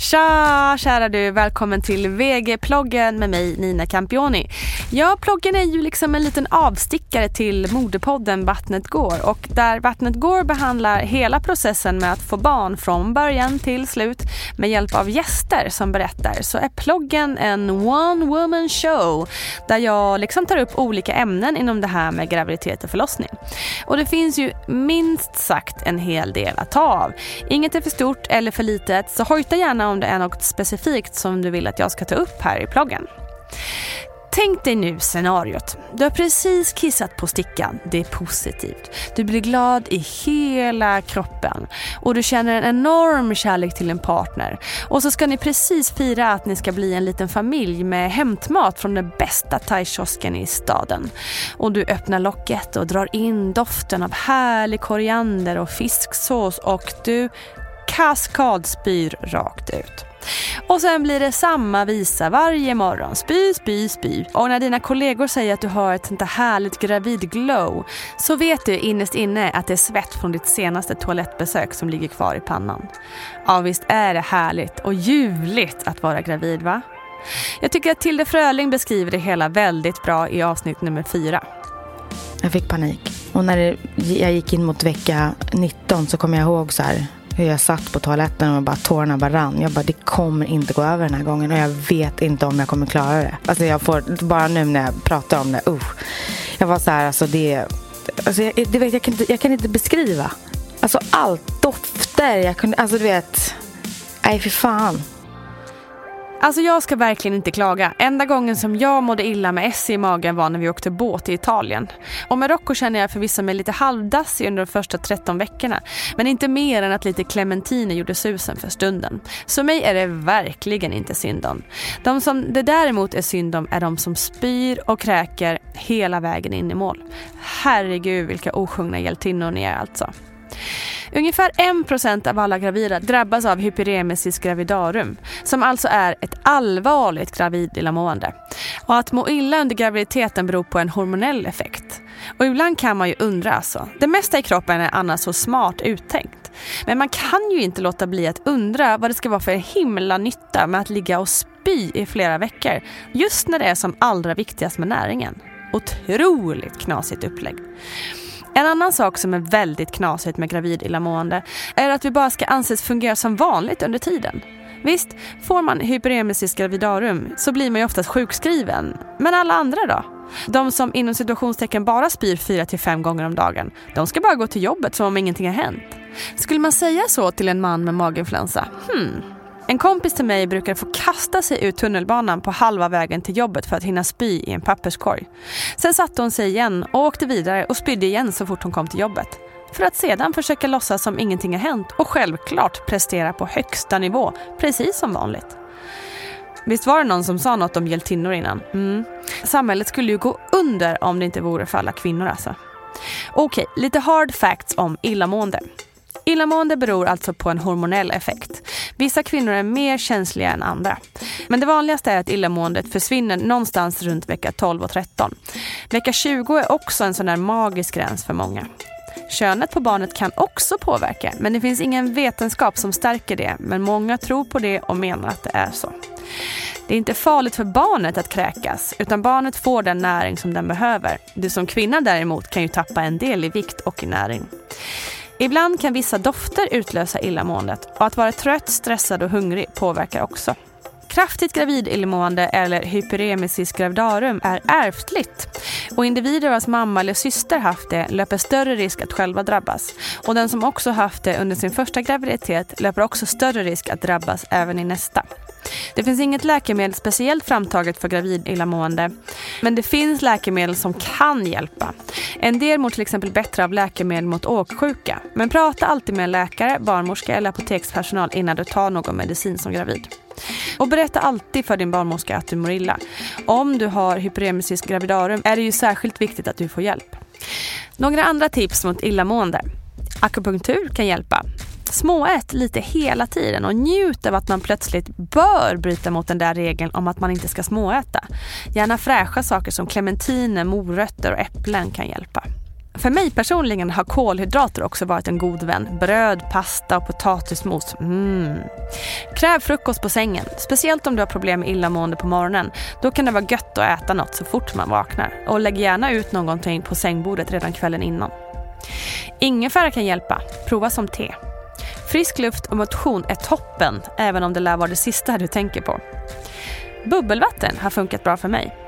Tja, kära du! Välkommen till VG-ploggen med mig Nina Campioni. Ja, ploggen är ju liksom en liten avstickare till modepodden Vattnet går och där Vattnet går behandlar hela processen med att få barn från början till slut med hjälp av gäster som berättar så är ploggen en one woman show där jag liksom tar upp olika ämnen inom det här med graviditet och förlossning. Och det finns ju minst sagt en hel del att ta av. Inget är för stort eller för litet så hojta gärna om det är något specifikt som du vill att jag ska ta upp här i ploggen. Tänk dig nu scenariot. Du har precis kissat på stickan. Det är positivt. Du blir glad i hela kroppen och du känner en enorm kärlek till en partner. Och så ska ni precis fira att ni ska bli en liten familj med hämtmat från den bästa thaikiosken i staden. Och du öppnar locket och drar in doften av härlig koriander och fisksås och du kaskadspyr rakt ut. Och sen blir det samma visa varje morgon. Spy, spy, spy. Och när dina kollegor säger att du har ett sånt där härligt gravidglow så vet du innerst inne att det är svett från ditt senaste toalettbesök som ligger kvar i pannan. Ja, visst är det härligt och ljuvligt att vara gravid va? Jag tycker att Tilde Fröling beskriver det hela väldigt bra i avsnitt nummer fyra. Jag fick panik. Och när jag gick in mot vecka 19 så kom jag ihåg så här hur jag satt på toaletten och bara tårarna bara rann. Jag bara, det kommer inte gå över den här gången och jag vet inte om jag kommer klara det. Alltså jag får, bara nu när jag pratar om det, uh. Jag var så här, alltså det, alltså jag, det vet, jag, kan inte, jag kan inte beskriva. Alltså allt, dofter, jag kunde, alltså du vet, nej för fan. Alltså jag ska verkligen inte klaga. Enda gången som jag mådde illa med S i magen var när vi åkte båt i Italien. Och Marocko känner jag förvisso mig lite halvdassig under de första 13 veckorna. Men inte mer än att lite clementiner gjorde susen för stunden. Så mig är det verkligen inte synd om. De som det däremot är synd om är de som spyr och kräker hela vägen in i mål. Herregud vilka osjungna hjältinnor ni är alltså. Ungefär 1% av alla gravida drabbas av hyperemesis gravidarum, som alltså är ett allvarligt gravidillamående. Och att må illa under graviditeten beror på en hormonell effekt. Och ibland kan man ju undra alltså. Det mesta i kroppen är annars så smart uttänkt. Men man kan ju inte låta bli att undra vad det ska vara för himla nytta med att ligga och spy i flera veckor. Just när det är som allra viktigast med näringen. Otroligt knasigt upplägg. En annan sak som är väldigt knasigt med gravid illamående är att vi bara ska anses fungera som vanligt under tiden. Visst, får man hyperemesis gravidarum så blir man ju oftast sjukskriven. Men alla andra då? De som inom situationstecken bara spyr 4-5 gånger om dagen, de ska bara gå till jobbet som om ingenting har hänt. Skulle man säga så till en man med maginfluensa? Hmm. En kompis till mig brukar få kasta sig ut tunnelbanan på halva vägen till jobbet för att hinna spy i en papperskorg. Sen satte hon sig igen och åkte vidare och spydde igen så fort hon kom till jobbet. För att sedan försöka låtsas som ingenting har hänt och självklart prestera på högsta nivå, precis som vanligt. Visst var det någon som sa något om hjältinnor innan? Mm. Samhället skulle ju gå under om det inte vore för alla kvinnor alltså. Okej, lite hard facts om illamående. Illamående beror alltså på en hormonell effekt. Vissa kvinnor är mer känsliga än andra. Men det vanligaste är att illamåendet försvinner någonstans runt vecka 12 och 13. Vecka 20 är också en sån där magisk gräns för många. Könet på barnet kan också påverka, men det finns ingen vetenskap som stärker det. Men många tror på det och menar att det är så. Det är inte farligt för barnet att kräkas, utan barnet får den näring som den behöver. Du som kvinna däremot kan ju tappa en del i vikt och i näring. Ibland kan vissa dofter utlösa illamåendet och att vara trött, stressad och hungrig påverkar också. Kraftigt gravidillmående eller hyperemesis gravidarum är ärftligt och individer vars mamma eller syster haft det löper större risk att själva drabbas. Och den som också haft det under sin första graviditet löper också större risk att drabbas även i nästa. Det finns inget läkemedel speciellt framtaget för gravidillamående. Men det finns läkemedel som kan hjälpa. En del mår till exempel bättre av läkemedel mot åksjuka. Men prata alltid med en läkare, barnmorska eller apotekspersonal innan du tar någon medicin som gravid. Och berätta alltid för din barnmorska att du mår illa. Om du har hyperemesis gravidarum är det ju särskilt viktigt att du får hjälp. Några andra tips mot illamående. Akupunktur kan hjälpa. Småät lite hela tiden och njut av att man plötsligt bör bryta mot den där regeln om att man inte ska småäta. Gärna fräscha saker som clementiner, morötter och äpplen kan hjälpa. För mig personligen har kolhydrater också varit en god vän. Bröd, pasta och potatismos. Mm. Kräv frukost på sängen, speciellt om du har problem med illamående på morgonen. Då kan det vara gött att äta något så fort man vaknar. Och lägg gärna ut någonting på sängbordet redan kvällen innan. Ingefära kan hjälpa. Prova som te. Frisk luft och motion är toppen, även om det lär vara det sista du tänker på. Bubbelvatten har funkat bra för mig.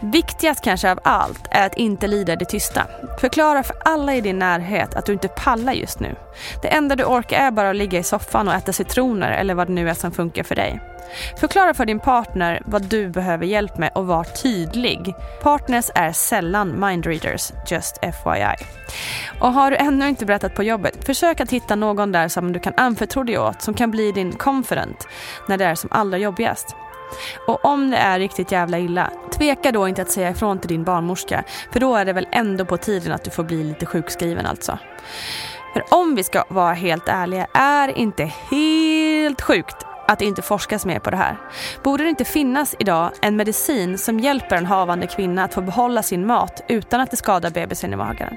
Viktigast kanske av allt är att inte lida det tysta. Förklara för alla i din närhet att du inte pallar just nu. Det enda du orkar är bara att ligga i soffan och äta citroner eller vad det nu är som funkar för dig. Förklara för din partner vad du behöver hjälp med och var tydlig. Partners är sällan mindreaders, just FYI. Och har du ännu inte berättat på jobbet, försök att hitta någon där som du kan anförtro dig åt, som kan bli din confident när det är som allra jobbigast. Och om det är riktigt jävla illa, tveka då inte att säga ifrån till din barnmorska. För då är det väl ändå på tiden att du får bli lite sjukskriven alltså. För om vi ska vara helt ärliga är inte helt sjukt att det inte forskas mer på det här. Borde det inte finnas idag en medicin som hjälper en havande kvinna att få behålla sin mat utan att det skadar bebisen i magen?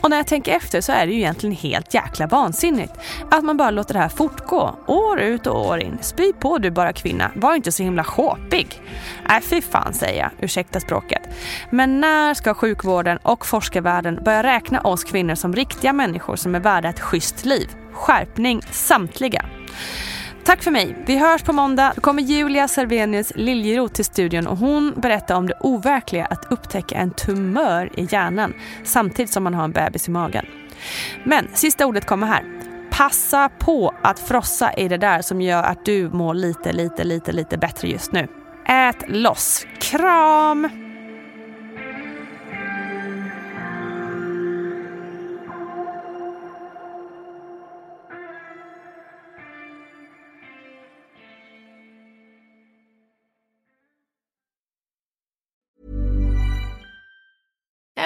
Och när jag tänker efter så är det ju egentligen helt jäkla vansinnigt att man bara låter det här fortgå år ut och år in. Spy på du bara kvinna, var inte så himla sjåpig. Nej fy fan säger jag, ursäkta språket. Men när ska sjukvården och forskarvärlden börja räkna oss kvinnor som riktiga människor som är värda ett schysst liv? Skärpning samtliga. Tack för mig. Vi hörs på måndag. Då kommer Julia Servenius Liljeroth till studion och hon berättar om det overkliga att upptäcka en tumör i hjärnan samtidigt som man har en bebis i magen. Men sista ordet kommer här. Passa på att frossa i det där som gör att du mår lite, lite, lite, lite bättre just nu. Ät loss. Kram!